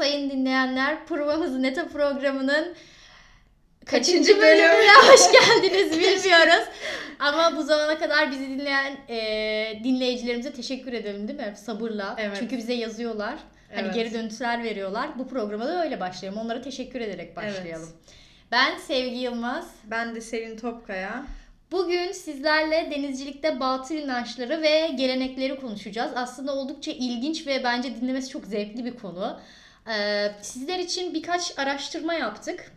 sayın dinleyenler. Provamız Neta programının kaçıncı bölümüne hoş geldiniz bilmiyoruz. Ama bu zamana kadar bizi dinleyen e, dinleyicilerimize teşekkür edelim değil mi? Sabırla. Evet. Çünkü bize yazıyorlar. Hani Evet. geri dönütler veriyorlar. Bu programa da öyle başlayalım. Onlara teşekkür ederek başlayalım. Evet. Ben Sevgi Yılmaz. Ben de Selin Topkaya. Bugün sizlerle denizcilikte batıl inançları ve gelenekleri konuşacağız. Aslında oldukça ilginç ve bence dinlemesi çok zevkli bir konu. Ee, sizler için birkaç araştırma yaptık.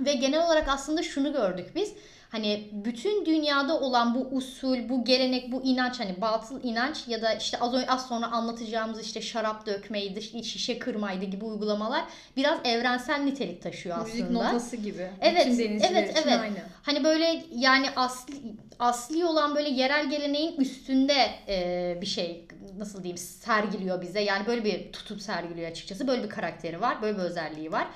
Ve genel olarak aslında şunu gördük biz. Hani bütün dünyada olan bu usul, bu gelenek, bu inanç hani batıl inanç ya da işte az, önce, az sonra anlatacağımız işte şarap dökmeydi, şişe kırmaydı gibi uygulamalar biraz evrensel nitelik taşıyor aslında. Müzik notası gibi. Evet, evet, evet. aynı. Hani böyle yani asli asli olan böyle yerel geleneğin üstünde e, bir şey nasıl diyeyim sergiliyor bize. Yani böyle bir tutum sergiliyor açıkçası. Böyle bir karakteri var. Böyle bir özelliği var.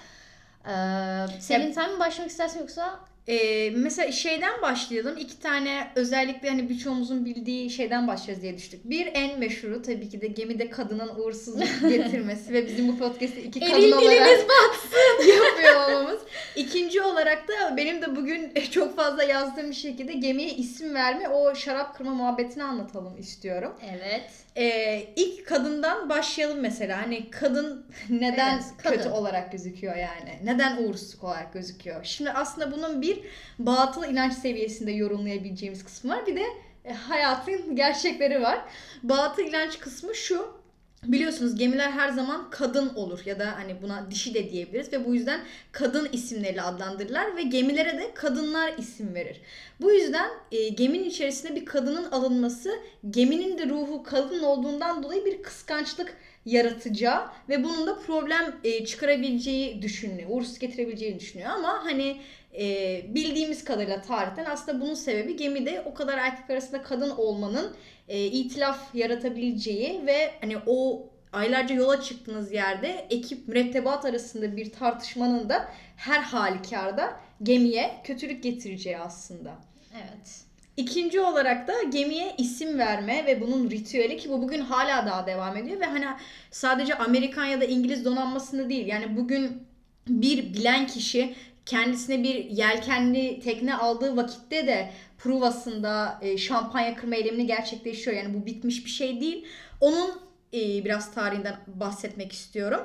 Ee, Selin sen mi başlamak istersin yoksa? Ee, mesela şeyden başlayalım. İki tane özellikle hani birçoğumuzun bildiği şeyden başlarız diye düştük. Bir en meşhuru tabii ki de gemide kadının uğursuzluk getirmesi ve bizim bu podcast'i iki kadın Eril olarak diliniz batsın. yapıyor olmamız. İkinci olarak da benim de bugün çok fazla yazdığım bir şekilde gemiye isim verme o şarap kırma muhabbetini anlatalım istiyorum. Evet. Ee, ilk kadından başlayalım mesela. Hani kadın neden Evet, kadın. kötü olarak gözüküyor yani? Neden uğursuzluk olarak gözüküyor? Şimdi aslında bunun bir batıl inanç seviyesinde yorumlayabileceğimiz kısmı var. Bir de e, hayatın gerçekleri var. Batıl inanç kısmı şu. Biliyorsunuz gemiler her zaman kadın olur ya da hani buna dişi de diyebiliriz ve bu yüzden kadın isimleriyle adlandırırlar ve gemilere de kadınlar isim verir. Bu yüzden e, geminin içerisinde bir kadının alınması geminin de ruhu kadın olduğundan dolayı bir kıskançlık yaratacağı ve bunun da problem e, çıkarabileceği düşünülüyor. Uğursuz getirebileceği düşünüyor ama hani e, bildiğimiz kadarıyla tarihten aslında bunun sebebi gemide o kadar erkek arasında kadın olmanın e, itilaf yaratabileceği ve hani o aylarca yola çıktığınız yerde ekip mürettebat arasında bir tartışmanın da her halükarda gemiye kötülük getireceği aslında. Evet. İkinci olarak da gemiye isim verme ve bunun ritüeli ki bu bugün hala daha devam ediyor ve hani sadece Amerikan ya da İngiliz donanmasında değil yani bugün bir bilen kişi kendisine bir yelkenli tekne aldığı vakitte de Pruvası'nda e, şampanya kırma eylemini gerçekleşiyor. Yani bu bitmiş bir şey değil. Onun e, biraz tarihinden bahsetmek istiyorum.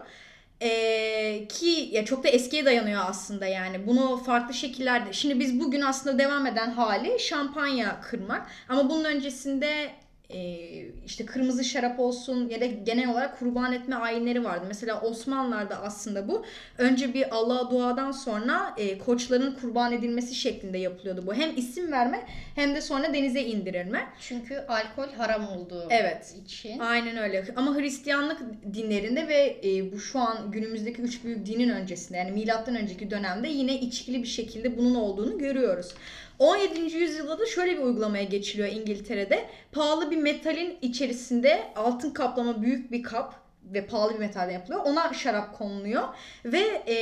Ee, ki ya çok da eskiye dayanıyor aslında yani. Bunu farklı şekillerde. Şimdi biz bugün aslında devam eden hali şampanya kırmak. Ama bunun öncesinde e, işte kırmızı şarap olsun ya da genel olarak kurban etme ayinleri vardı. Mesela Osmanlılar'da aslında bu önce bir Allah'a duadan sonra e, koçların kurban edilmesi şeklinde yapılıyordu bu. Hem isim verme hem de sonra denize indirilme. Çünkü alkol haram olduğu Evet. için. Aynen öyle. Ama Hristiyanlık dinlerinde ve e, bu şu an günümüzdeki üç büyük dinin öncesinde yani milattan önceki dönemde yine içkili bir şekilde bunun olduğunu görüyoruz. 17. yüzyılda da şöyle bir uygulamaya geçiliyor İngiltere'de. Pahalı bir metalin içerisinde altın kaplama büyük bir kap ve pahalı bir metalden yapılıyor. Ona şarap konuluyor ve e,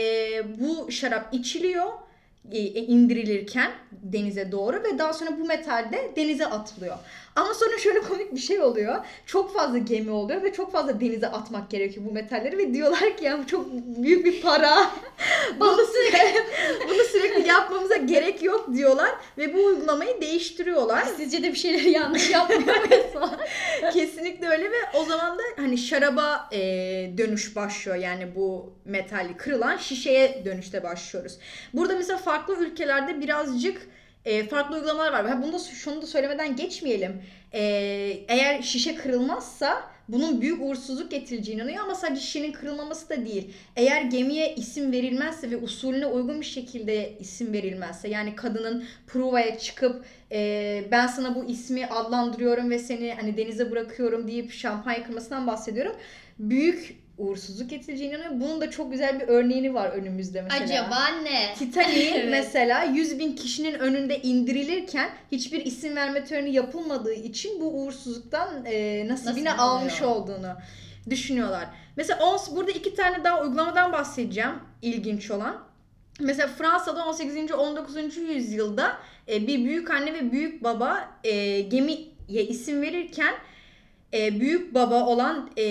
bu şarap içiliyor e, indirilirken denize doğru ve daha sonra bu metal de denize atılıyor. Ama sonra şöyle komik bir şey oluyor. Çok fazla gemi oluyor ve çok fazla denize atmak gerekiyor bu metalleri ve diyorlar ki ya bu çok büyük bir para. bunu, sürekli, bunu sürekli yapmamıza gerek yok diyorlar ve bu uygulamayı değiştiriyorlar. Sizce de bir şeyleri yanlış yapmıyor muyuz? Kesinlikle öyle ve o zaman da hani şaraba e, dönüş başlıyor. Yani bu metal kırılan şişeye dönüşte başlıyoruz. Burada mesela farklı ülkelerde birazcık e, farklı uygulamalar var. Ha, bunu da şunu da söylemeden geçmeyelim. E, eğer şişe kırılmazsa bunun büyük uğursuzluk getireceğine inanıyor ama sadece şişenin kırılmaması da değil. Eğer gemiye isim verilmezse ve usulüne uygun bir şekilde isim verilmezse yani kadının provaya çıkıp e, ben sana bu ismi adlandırıyorum ve seni hani denize bırakıyorum deyip şampanya kırmasından bahsediyorum. Büyük uğursuzluk getireceğine inanıyor. Bunun da çok güzel bir örneğini var önümüzde mesela. Acaba ne? Titanic'in Evet. mesela 100 bin kişinin önünde indirilirken hiçbir isim verme töreni yapılmadığı için bu uğursuzluktan e, nasibini Nasip almış oluyor. olduğunu düşünüyorlar. Mesela on, burada iki tane daha uygulamadan bahsedeceğim ilginç olan. Mesela Fransa'da 18. 19. yüzyılda e, bir büyük anne ve büyük baba e, gemiye isim verirken e, büyük baba olan e,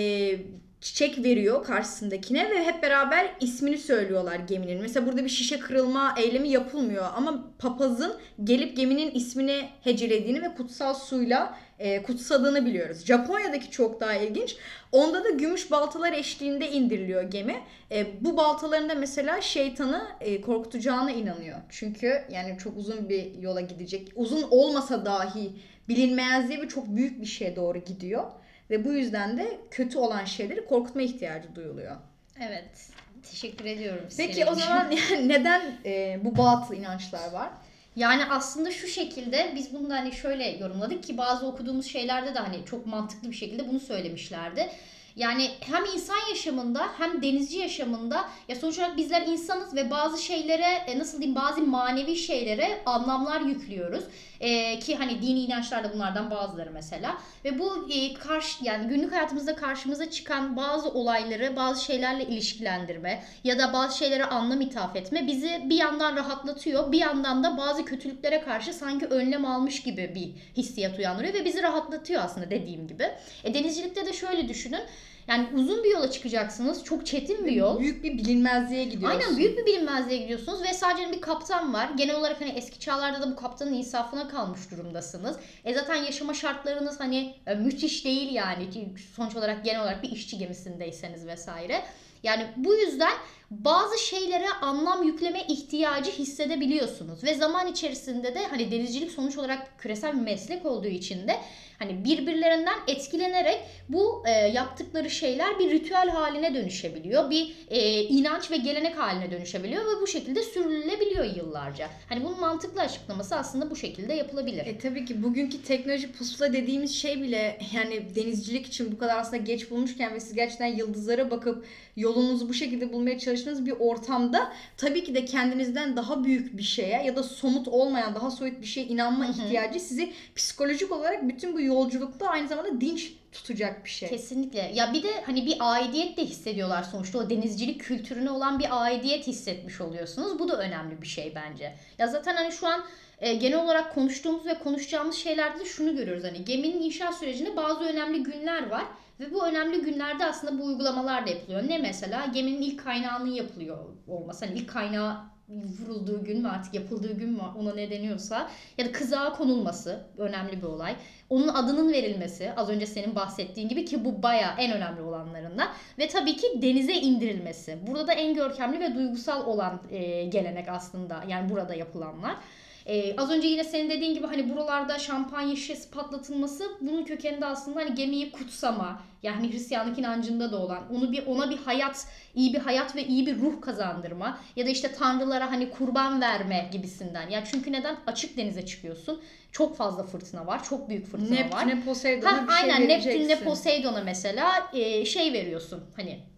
çiçek veriyor karşısındakine ve hep beraber ismini söylüyorlar geminin. Mesela burada bir şişe kırılma eylemi yapılmıyor ama papazın gelip geminin ismini hecelediğini ve kutsal suyla e, kutsadığını biliyoruz. Japonya'daki çok daha ilginç. Onda da gümüş baltalar eşliğinde indiriliyor gemi. E, bu baltaların da mesela şeytanı e, korkutacağına inanıyor. Çünkü yani çok uzun bir yola gidecek. Uzun olmasa dahi bilinmezliğe ve çok büyük bir şeye doğru gidiyor. Ve bu yüzden de kötü olan şeyleri korkutma ihtiyacı duyuluyor. Evet. Teşekkür ediyorum. Peki senin o zaman yani neden e, bu batıl inançlar var? Yani aslında şu şekilde biz bunu da hani şöyle yorumladık ki bazı okuduğumuz şeylerde de hani çok mantıklı bir şekilde bunu söylemişlerdi. Yani hem insan yaşamında hem denizci yaşamında ya sonuç olarak bizler insanız ve bazı şeylere e, nasıl diyeyim bazı manevi şeylere anlamlar yüklüyoruz. E, ki hani dini inançlar da bunlardan bazıları mesela. Ve bu e, karşı yani günlük hayatımızda karşımıza çıkan bazı olayları bazı şeylerle ilişkilendirme ya da bazı şeylere anlam ithaf etme bizi bir yandan rahatlatıyor bir yandan da bazı kötülüklere karşı sanki önlem almış gibi bir hissiyat uyandırıyor ve bizi rahatlatıyor aslında dediğim gibi. E, denizcilikte de şöyle düşünün. Yani uzun bir yola çıkacaksınız. Çok çetin bir yol. Büyük bir bilinmezliğe gidiyorsun. Aynen büyük bir bilinmezliğe gidiyorsunuz ve sadece bir kaptan var. Genel olarak hani eski çağlarda da bu kaptanın insafına kalmış durumdasınız. E zaten yaşama şartlarınız hani e, müthiş değil yani. Sonuç olarak genel olarak bir işçi gemisindeyseniz vesaire. Yani bu yüzden bazı şeylere anlam yükleme ihtiyacı hissedebiliyorsunuz ve zaman içerisinde de hani denizcilik sonuç olarak küresel bir meslek olduğu için de hani birbirlerinden etkilenerek bu e, yaptıkları şeyler bir ritüel haline dönüşebiliyor. Bir e, inanç ve gelenek haline dönüşebiliyor ve bu şekilde sürdürülebiliyor yıllarca. Hani bunun mantıklı açıklaması aslında bu şekilde yapılabilir. E tabii ki bugünkü teknoloji pusula dediğimiz şey bile yani denizcilik için bu kadar aslında geç bulmuşken ve siz gerçekten yıldızlara bakıp yolunuzu bu şekilde bulmaya çalıştığınız bir ortamda tabii ki de kendinizden daha büyük bir şeye ya da somut olmayan daha soyut bir şeye inanma Hı hı. ihtiyacı sizi psikolojik olarak bütün bu yolculukta aynı zamanda dinç tutacak bir şey. Kesinlikle. Ya bir de hani bir aidiyet de hissediyorlar sonuçta. O denizcilik kültürüne olan bir aidiyet hissetmiş oluyorsunuz. Bu da önemli bir şey bence. Ya zaten hani şu an e, genel olarak konuştuğumuz ve konuşacağımız şeylerde de şunu görüyoruz. Hani geminin inşaat sürecinde bazı önemli günler var. Ve bu önemli günlerde aslında bu uygulamalar da yapılıyor. Ne mesela? Geminin ilk kaynağının yapılıyor olması. Hani ilk kaynağı vurulduğu gün mü artık yapıldığı gün mü ona ne deniyorsa ya da kızağa konulması önemli bir olay. Onun adının verilmesi az önce senin bahsettiğin gibi ki bu baya en önemli olanlarından ve tabii ki denize indirilmesi. Burada da en görkemli ve duygusal olan e, gelenek aslında yani burada yapılanlar. Ee, az önce yine senin dediğin gibi hani buralarda şampanya şişesi patlatılması bunun kökeninde aslında hani gemiyi kutsama yani Hristiyanlık inancında da olan onu bir ona bir hayat iyi bir hayat ve iyi bir ruh kazandırma ya da işte tanrılara hani kurban verme gibisinden. Ya çünkü neden açık denize çıkıyorsun? Çok fazla fırtına var. Çok büyük fırtına var. Neptüne, Poseidon'a bir şey aynen vereceksin. Neptün'le Poseidon'a mesela e, şey veriyorsun hani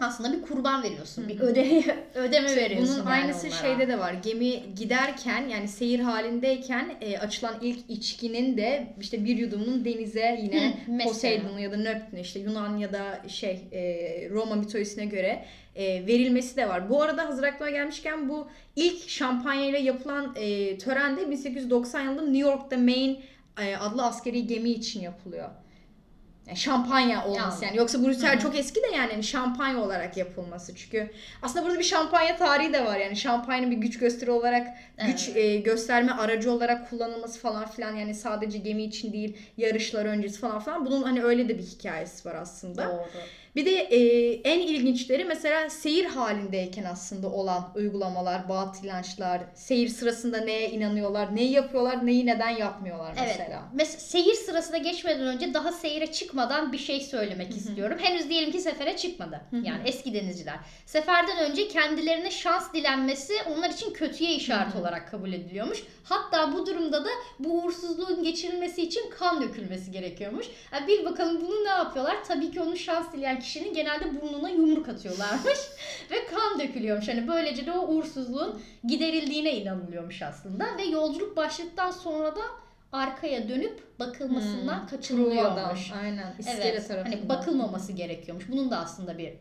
aslında bir kurban veriyorsun. Bir Hı hı. öde ödeme İşte veriyorsun Bunun yani aynısı onlara. şeyde de var. Gemi giderken yani seyir halindeyken e, açılan ilk içkinin de işte bir yudumunun denize yine. Poseidon'u ya da Neptün'e işte Yunan ya da şey e, Roma mitolojisine göre e, verilmesi de var. Bu arada hazır aklıma gelmişken bu ilk şampanya ile yapılan e, tören de 1890 yılında New York'ta Maine e, adlı askeri gemi için yapılıyor. Yani şampanya olması yani. Yoksa bu ritüel Hı hı. çok eski de yani şampanya olarak yapılması. Çünkü aslında burada bir şampanya tarihi de var. Yani şampanyanın bir güç gösteri olarak, güç Evet. e, gösterme aracı olarak kullanılması falan filan. Yani sadece gemi için değil, yarışlar öncesi falan filan. Bunun hani öyle de bir hikayesi var aslında. Doğru. Bir de e, en ilginçleri mesela seyir halindeyken aslında olan uygulamalar, batıl inançlar, seyir sırasında neye inanıyorlar, neyi yapıyorlar, neyi neden yapmıyorlar Evet. mesela. Mesela seyir sırasına geçmeden önce daha seyire çıkmadan bir şey söylemek istiyorum. Henüz diyelim ki sefere çıkmadı. Hı hı. Yani eski denizciler. Seferden önce kendilerine şans dilenmesi onlar için kötüye işaret Hı hı. olarak kabul ediliyormuş. Hatta bu durumda da bu uğursuzluğun geçirilmesi için kan dökülmesi gerekiyormuş. Ha, bil bakalım bunu ne yapıyorlar? Tabii ki onu şans dileyen kişinin genelde burnuna yumruk atıyorlarmış ve kan dökülüyormuş. Hani böylece de o uğursuzluğun giderildiğine inanılıyormuş aslında ve yolculuk başladıktan sonra da arkaya dönüp bakılmasından Hmm, kaçınılıyormuş. Aynen. İskele Evet. tarafından. Hani bakılmaması gerekiyormuş. Bunun da aslında bir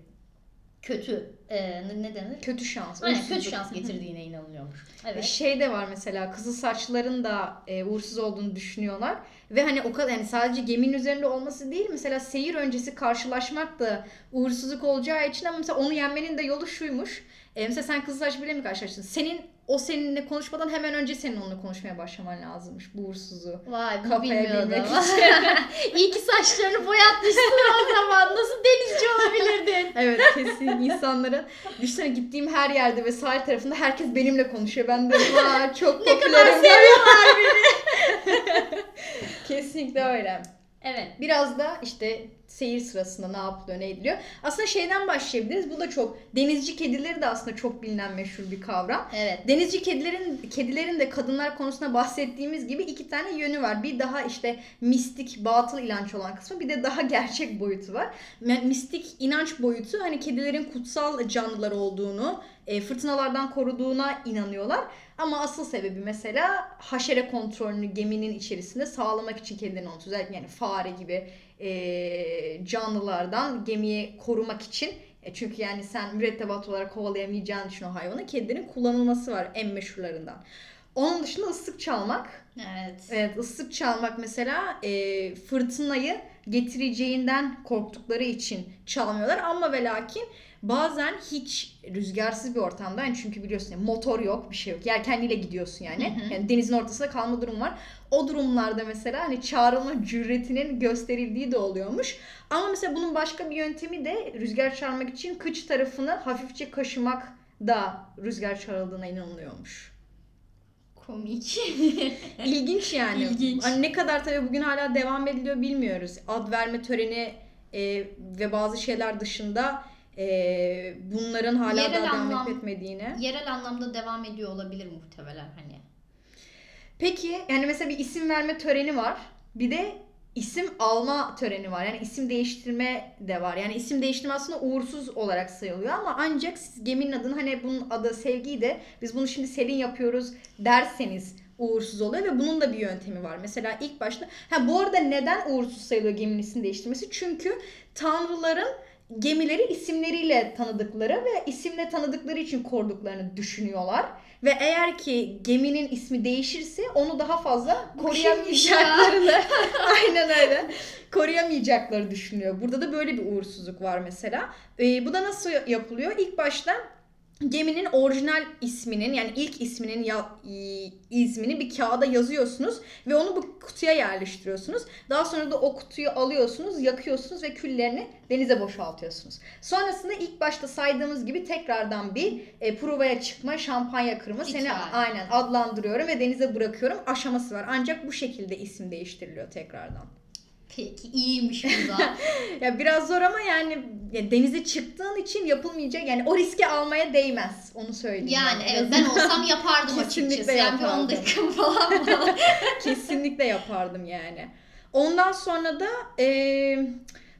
kötü e, ne- denir? Kötü şans. Aynen kötü şans getirdiğine inanılıyormuş. Evet. Şey de var mesela kızıl saçların da e, uğursuz olduğunu düşünüyorlar. Ve hani o kadar yani sadece geminin üzerinde olması değil mesela seyir öncesi karşılaşmak da uğursuzluk olacağı için ama mesela onu yenmenin de yolu şuymuş. E, mesela sen kızıl saç biriyle mi karşılaştın? Senin o seninle konuşmadan hemen önce senin onunla konuşmaya başlaman lazımmış bu uğursuzu. Vay bu bilmiyordum. İyi ki saçlarını boyatmışsın o zaman. Nasıl denizci olabilirdin? Evet kesin insanların düşünsene gittiğim her yerde ve sahil tarafında herkes benimle konuşuyor. Ben de vay çok Ne kadar popülerim. seviyorlar beni. Kesinlikle öyle. Evet. Biraz da işte seyir sırasında ne yapılıyor, ne ediliyor. Aslında şeyden başlayabiliriz. Bu da çok denizci kedileri de aslında çok bilinen meşhur bir kavram. Evet. Denizci kedilerin kedilerin de kadınlar konusunda bahsettiğimiz gibi iki tane yönü var. Bir daha işte mistik, batıl inanç olan kısmı, bir de daha gerçek boyutu var. Mistik inanç boyutu hani kedilerin kutsal canlılar olduğunu, e, fırtınalardan koruduğuna inanıyorlar. Ama asıl sebebi mesela haşere kontrolünü geminin içerisinde sağlamak için kedilerin onu özellikle yani fare gibi e, canlılardan gemiyi korumak için e çünkü yani sen mürettebat olarak kovalayamayacağın için o hayvanı kedilerin kullanılması var en meşhurlarından. Onun dışında ıslık çalmak. Evet. Evet ıslık çalmak mesela e, fırtınayı getireceğinden korktukları için çalmıyorlar ama ve lakin bazen hiç rüzgarsız bir ortamda yani çünkü biliyorsun yani motor yok bir şey yok yelkenliyle gidiyorsun yani. Hı hı. yani denizin ortasında kalma durum var. O durumlarda mesela hani çağrılma cüretinin gösterildiği de oluyormuş. Ama mesela bunun başka bir yöntemi de rüzgar çağırmak için kıç tarafını hafifçe kaşımak da rüzgar çağrıldığına inanılıyormuş. Komik. İlginç yani. İlginç. Hani ne kadar tabii bugün hala devam ediliyor bilmiyoruz. Ad verme töreni e, ve bazı şeyler dışında e, bunların hala Yerel daha devam anlam- edip etmediğini. Yerel anlamda devam ediyor olabilir muhtemelen hani. Peki yani mesela bir isim verme töreni var. Bir de isim alma töreni var. Yani isim değiştirme de var. Yani isim değiştirme aslında uğursuz olarak sayılıyor ama ancak siz geminin adını hani bunun adı sevgiyi de biz bunu şimdi Selin yapıyoruz derseniz uğursuz oluyor ve bunun da bir yöntemi var. Mesela ilk başta ha bu arada neden uğursuz sayılıyor geminin isim değiştirmesi? Çünkü tanrıların gemileri isimleriyle tanıdıkları ve isimle tanıdıkları için koruduklarını düşünüyorlar. Ve eğer ki geminin ismi değişirse onu daha fazla koruyamayacaklarını aynen öyle koruyamayacakları düşünüyor. Burada da böyle bir uğursuzluk var mesela. Ee, bu da nasıl yapılıyor? İlk başta geminin orijinal isminin yani ilk isminin ya, i- ismini bir kağıda yazıyorsunuz ve onu bu kutuya yerleştiriyorsunuz. Daha sonra da o kutuyu alıyorsunuz, yakıyorsunuz ve küllerini denize boşaltıyorsunuz. Sonrasında ilk başta saydığımız gibi tekrardan bir e, provaya çıkma, şampanya kırma, seni Ritüel. aynen adlandırıyorum ve denize bırakıyorum aşaması var. Ancak bu şekilde isim değiştiriliyor tekrardan. Peki iyiymiş bu da. Ya biraz zor ama yani ya denize çıktığın için yapılmayacak yani o riski almaya değmez onu söyleyeyim. yani ben. evet ben olsam yapardım Kesinlikle açıkçası. Yani bir 10 yapardım. dakika falan. Kesinlikle yapardım yani. Ondan sonra da e,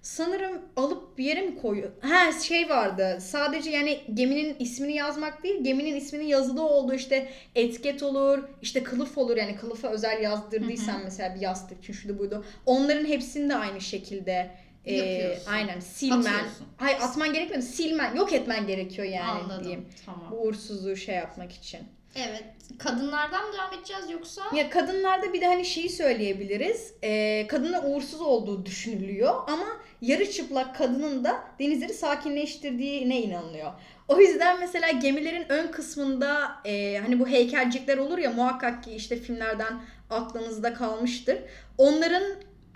sanırım alıp bir yere mi koyuyor? Ha şey vardı. Sadece yani geminin ismini yazmak değil, geminin isminin yazılı olduğu işte etiket olur, işte kılıf olur. Yani kılıfa özel yazdırdıysan mesela bir yastık için şuydu buydu. Onların hepsini de aynı şekilde e, Yapıyorsun. aynen silmen. Atıyorsun. Hayır atman gerekmiyor. Silmen, yok etmen gerekiyor yani Anladım. diyeyim. Bu Tamam. uğursuzluğu şey yapmak için. Evet. Kadınlardan mı devam edeceğiz yoksa? Ya kadınlarda bir de hani şeyi söyleyebiliriz. Ee, kadının uğursuz olduğu düşünülüyor ama yarı çıplak kadının da denizleri sakinleştirdiğine inanılıyor. O yüzden mesela gemilerin ön kısmında e, hani bu heykelcikler olur ya muhakkak ki işte filmlerden aklınızda kalmıştır. Onların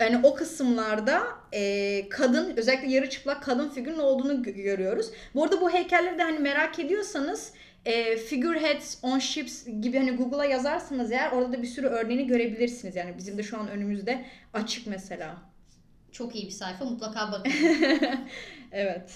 yani o kısımlarda e, kadın özellikle yarı çıplak kadın figürün olduğunu gö- görüyoruz. Bu arada bu heykelleri de hani merak ediyorsanız e, figureheads on ships gibi hani Google'a yazarsanız eğer orada da bir sürü örneğini görebilirsiniz. Yani bizim de şu an önümüzde açık mesela. Çok iyi bir sayfa mutlaka bakın. Evet.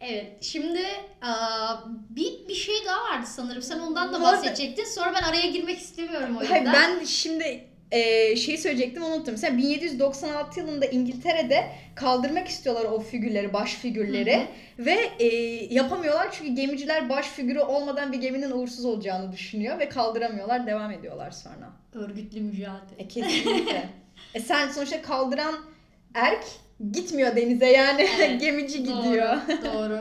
evet şimdi aa, bir, bir şey daha vardı sanırım. Sen ondan da bahsedecektin. Sonra ben araya girmek istemiyorum o yüzden. Hayır, ben şimdi e, şeyi söyleyecektim unuttum. Mesela 1796 yılında İngiltere'de kaldırmak istiyorlar o figürleri, baş figürleri. Hı Ve e, yapamıyorlar çünkü gemiciler baş figürü olmadan bir geminin uğursuz olacağını düşünüyor ve kaldıramıyorlar, devam ediyorlar sonra. Örgütlü mücadele. E kesinlikle. e sen sonuçta kaldıran erk gitmiyor denize yani Evet, gemici gidiyor. Doğru. doğru.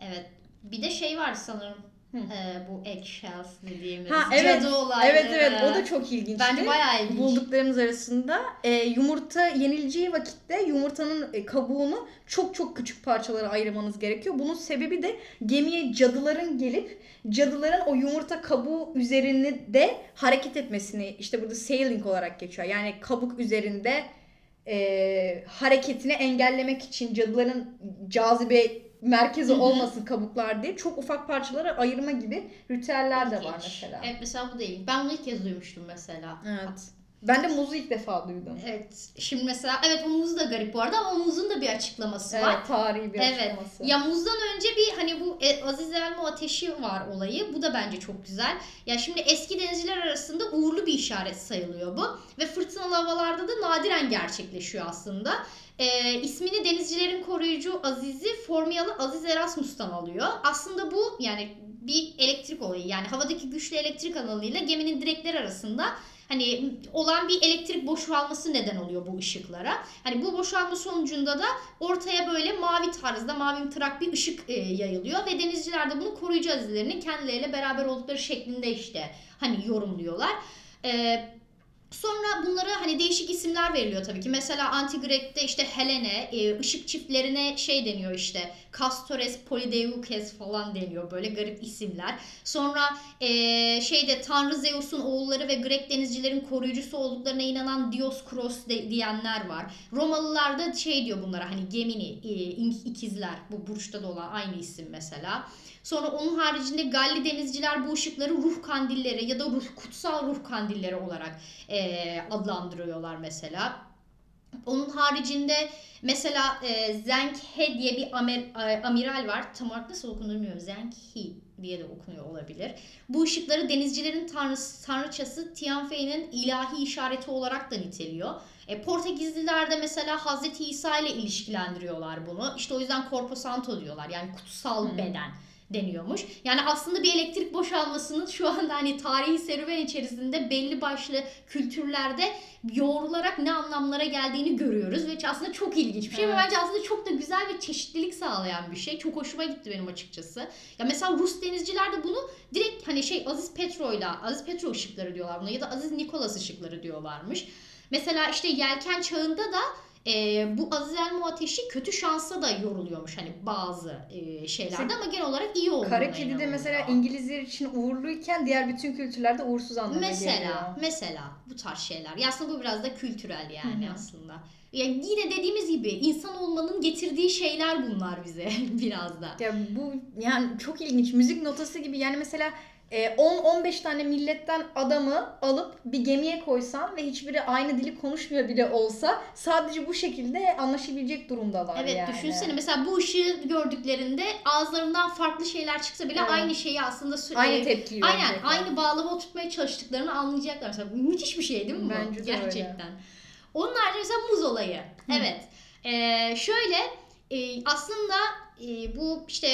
Evet. Bir de şey var sanırım. Ee, bu eggshells dediğimiz Ha, evet. cadı olayları. Evet evet o da çok ilginçti. Bence bayağı ilginç. Bulduklarımız arasında e, yumurta yenileceği vakitte yumurtanın e, kabuğunu çok çok küçük parçalara ayırmanız gerekiyor. Bunun sebebi de gemiye cadıların gelip cadıların o yumurta kabuğu üzerinde de hareket etmesini işte burada sailing olarak geçiyor. Yani kabuk üzerinde e, hareketini engellemek için cadıların cazibe merkezi olmasın kabuklar diye çok ufak parçalara ayırma gibi ritüeller de var mesela. Evet mesela bu değil. Ben bunu ilk kez duymuştum mesela. Evet. Ben de muzu ilk defa duydum. Evet. Şimdi mesela evet o muz da garip bu arada ama o muzun da bir açıklaması var. Evet, tarihi bir Evet. açıklaması. Ya muzdan önce bir hani bu e, Aziz Elmo ateşi var olayı. Bu da bence çok güzel. Ya şimdi eski denizciler arasında uğurlu bir işaret sayılıyor bu. Ve fırtınalı havalarda da nadiren gerçekleşiyor aslında. E, ismini denizcilerin koruyucu Aziz'i Formiyalı Aziz Erasmus'tan alıyor. Aslında bu yani bir elektrik olayı. Yani havadaki güçlü elektrik alanıyla geminin direkleri arasında hani olan bir elektrik boşalması neden oluyor bu ışıklara. Hani bu boşalma sonucunda da ortaya böyle mavi tarzda mavi tırak bir ışık e, yayılıyor ve denizciler de bunu koruyucu azizlerinin kendileriyle beraber oldukları şeklinde işte hani yorumluyorlar. E, Sonra bunlara hani değişik isimler veriliyor tabii ki. Mesela Antigrek'te işte Helene, e, ışık çiftlerine şey deniyor işte. Castores, Polydeukes falan deniyor. Böyle garip isimler. Sonra e, şeyde Tanrı Zeus'un oğulları ve Grek denizcilerin koruyucusu olduklarına inanan Dioskros de, diyenler var. Romalılar da şey diyor bunlara hani Gemini, e, ikizler. Bu burçta da olan aynı isim mesela. Sonra onun haricinde Galli denizciler bu ışıkları ruh kandilleri ya da ruh kutsal ruh kandilleri olarak e, adlandırıyorlar mesela. Onun haricinde mesela e, Zenkhe diye bir amer, e, amiral var. Tam olarak nasıl okunduğunu bilmiyorum. Zenkhi diye de okunuyor olabilir. Bu ışıkları denizcilerin tanrısı, tanrıçası Tianfei'nin ilahi işareti olarak da niteliyor. E, Portekizliler de mesela Hazreti İsa ile ilişkilendiriyorlar bunu. İşte o yüzden Corpo Santo diyorlar. Yani kutsal Hmm. beden deniyormuş. Yani aslında bir elektrik boşalmasının şu anda hani tarihi serüven içerisinde belli başlı kültürlerde yoğrularak ne anlamlara geldiğini görüyoruz ve aslında çok ilginç bir şey ve Evet. bence aslında çok da güzel ve çeşitlilik sağlayan bir şey. Çok hoşuma gitti benim açıkçası. Ya mesela Rus denizciler de bunu direkt hani şey Aziz Petro'yla Aziz Petro ışıkları diyorlar buna ya da Aziz Nikolas ışıkları diyorlarmış. Mesela işte yelken çağında da e, bu Aziz Elmo ateşi kötü şansa da yoruluyormuş hani bazı e, şeylerde ama genel olarak iyi olduğuna Kara kedi de mesela İngilizler için uğurluyken diğer bütün kültürlerde uğursuz anlamına geliyor. Mesela, mesela bu tarz şeyler. Ya aslında bu biraz da kültürel yani Hı hı. aslında. Ya yine dediğimiz gibi insan olmanın getirdiği şeyler bunlar bize biraz da. Ya bu yani çok ilginç. Müzik notası gibi yani mesela e, 10-15 tane milletten adamı alıp bir gemiye koysan ve hiçbiri aynı dili konuşmuyor bile olsa sadece bu şekilde anlaşabilecek durumdalar Evet yani. düşünsene mesela bu ışığı gördüklerinde ağızlarından farklı şeyler çıksa bile Evet. aynı şeyi aslında sü- Aynı e, tepkiyi Aynen verecekler. aynı bağlama oturtmaya çalıştıklarını anlayacaklar. Mesela müthiş bir şey değil mi bu? Bence de öyle. Gerçekten. Onun haricinde mesela muz olayı. Hı. Evet. Ee, şöyle e, aslında e, bu işte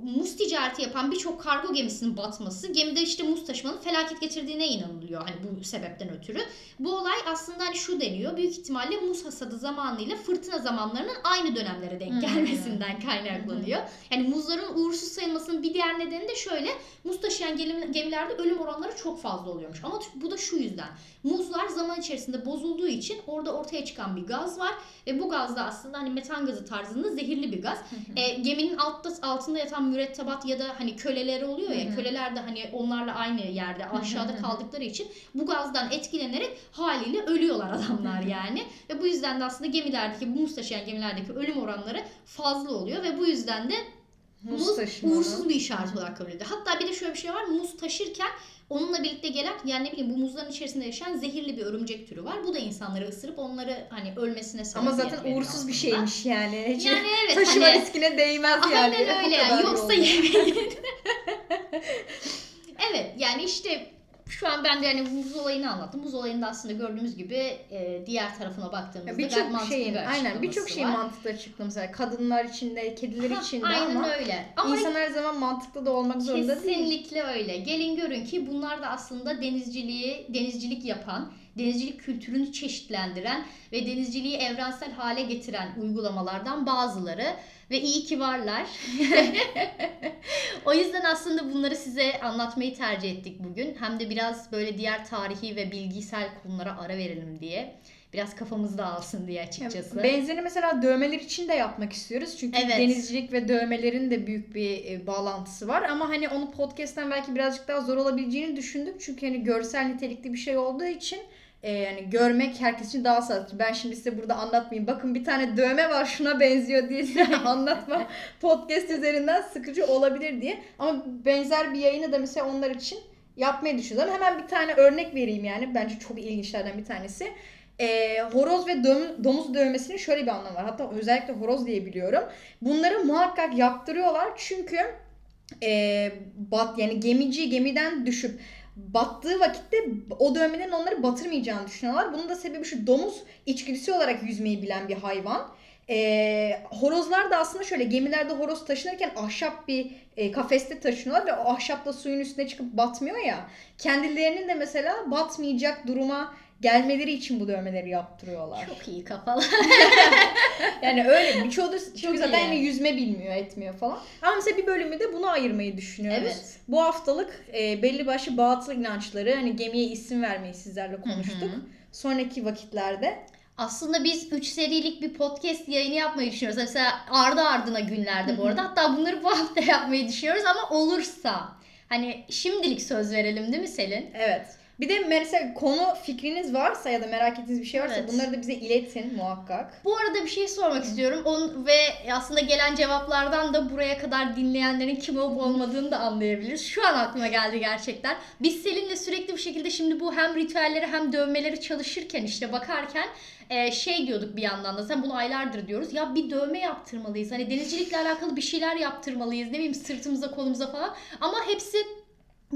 muz ticareti yapan birçok kargo gemisinin batması gemide işte muz taşımanın felaket getirdiğine inanılıyor hani bu sebepten ötürü. Bu olay aslında hani şu deniyor büyük ihtimalle muz hasadı zamanıyla fırtına zamanlarının aynı dönemlere denk Hmm. gelmesinden kaynaklanıyor. Yani muzların uğursuz sayılmasının bir diğer nedeni de şöyle muz taşıyan gemi- gemilerde ölüm oranları çok fazla oluyormuş. Ama bu da şu yüzden muzlar zaman içerisinde bozulduğu için orada ortaya çıkan bir gaz var ve bu gaz da aslında hani metan gazı tarzında zehirli bir gaz. E, geminin altta, altında yatan mürettebat ya da hani köleleri oluyor ya Hı hı. köleler de hani onlarla aynı yerde aşağıda kaldıkları için bu gazdan etkilenerek haliyle ölüyorlar adamlar yani. Ve bu yüzden de aslında gemilerdeki bu muz taşıyan gemilerdeki ölüm oranları fazla oluyor ve bu yüzden de Muz taşımanın. uğursuz bir işaret olarak kabul ediliyor. Hatta bir de şöyle bir şey var. Muz taşırken onunla birlikte gelen yani ne bileyim bu muzların içerisinde yaşayan zehirli bir örümcek türü var. Bu da insanları ısırıp onları hani ölmesine sebep Ama zaten uğursuz bir aslında. şeymiş yani. Hiç Yani evet taşıma hani riskine değmez yani. aynen öyle. Yoksa yemeyin. evet yani işte şu an ben de yani muz olayını anlattım. Muz olayında aslında gördüğümüz gibi e, diğer tarafına baktığımızda Birçok şeyin bir aynen birçok var. mantıklı açıklaması mesela kadınlar için de kediler Ha, için de Aynen ama öyle. Ama insan her zaman mantıklı da olmak zorunda değil. Kesinlikle öyle. Gelin görün ki bunlar da aslında denizciliği, denizcilik yapan, denizcilik kültürünü çeşitlendiren ve denizciliği evrensel hale getiren uygulamalardan bazıları ve iyi ki varlar. o yüzden aslında bunları size anlatmayı tercih ettik bugün. Hem de biraz böyle diğer tarihi ve bilgisel konulara ara verelim diye. Biraz kafamız dağılsın diye açıkçası. Benzerini mesela dövmeler için de yapmak istiyoruz. Çünkü Evet. denizcilik ve dövmelerin de büyük bir e, bağlantısı var. Ama hani onu podcast'ten belki birazcık daha zor olabileceğini düşündük. Çünkü hani görsel nitelikli bir şey olduğu için e, yani görmek herkes için daha sağlıklı. Ben şimdi size burada anlatmayayım. Bakın bir tane dövme var şuna benziyor diye anlatma podcast üzerinden sıkıcı olabilir diye. Ama benzer bir yayını da mesela onlar için yapmayı düşünüyorum. Hemen bir tane örnek vereyim yani. Bence çok ilginçlerden bir tanesi. E, horoz ve dom- domuz dövmesinin şöyle bir anlamı var. Hatta özellikle horoz diye biliyorum. Bunları muhakkak yaptırıyorlar çünkü e, bat yani gemici gemiden düşüp battığı vakitte o dövmelerin onları batırmayacağını düşünüyorlar. Bunun da sebebi şu domuz içgüdüsü olarak yüzmeyi bilen bir hayvan. E, horozlar da aslında şöyle gemilerde horoz taşınırken ahşap bir e, kafeste taşınıyorlar ve o ahşap da suyun üstüne çıkıp batmıyor ya. Kendilerinin de mesela batmayacak duruma gelmeleri için bu dövmeleri yaptırıyorlar. Çok iyi kafalar. Yani öyle birçoğu da çünkü zaten yani yüzme bilmiyor etmiyor falan. Ama mesela bir bölümü de buna ayırmayı düşünüyoruz. Evet. Bu haftalık e, belli başlı batıl inançları hani gemiye isim vermeyi sizlerle konuştuk. Hı hı. Sonraki vakitlerde Aslında biz 3 serilik bir podcast yayını yapmayı düşünüyoruz. Mesela ardı ardına günlerde bu arada. Hatta bunları bu hafta yapmayı düşünüyoruz ama olursa. Hani şimdilik söz verelim değil mi Selin? evet. Bir de mesela konu fikriniz varsa ya da merak ettiğiniz bir şey varsa Evet. bunları da bize iletin muhakkak. Bu arada bir şey sormak istiyorum. On, ve aslında gelen cevaplardan da buraya kadar dinleyenlerin kim olup olmadığını da anlayabiliriz. Şu an aklıma geldi gerçekten. Biz Selin'le sürekli bir şekilde şimdi bu hem ritüelleri hem dövmeleri çalışırken işte bakarken e, şey diyorduk bir yandan da sen bunu aylardır diyoruz. Ya bir dövme yaptırmalıyız. Hani denizcilikle alakalı bir şeyler yaptırmalıyız. Ne bileyim sırtımıza kolumuza falan. Ama hepsi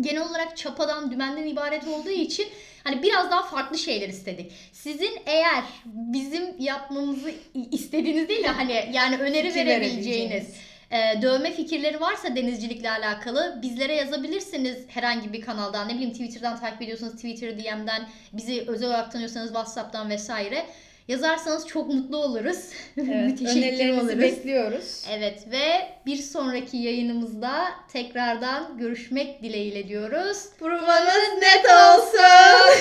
genel olarak çapadan, dümenden ibaret olduğu için hani biraz daha farklı şeyler istedik. Sizin eğer bizim yapmamızı istediğiniz değil de hani yani öneri Fikir verebileceğiniz e, dövme fikirleri varsa denizcilikle alakalı bizlere yazabilirsiniz herhangi bir kanaldan. Ne bileyim Twitter'dan takip ediyorsanız Twitter DM'den bizi özel olarak tanıyorsanız WhatsApp'tan vesaire. Yazarsanız çok mutlu oluruz. Evet. Müteşekkir Önerilerinizi oluruz. bekliyoruz. Evet ve bir sonraki yayınımızda tekrardan görüşmek dileğiyle diyoruz. Provanız net olsun.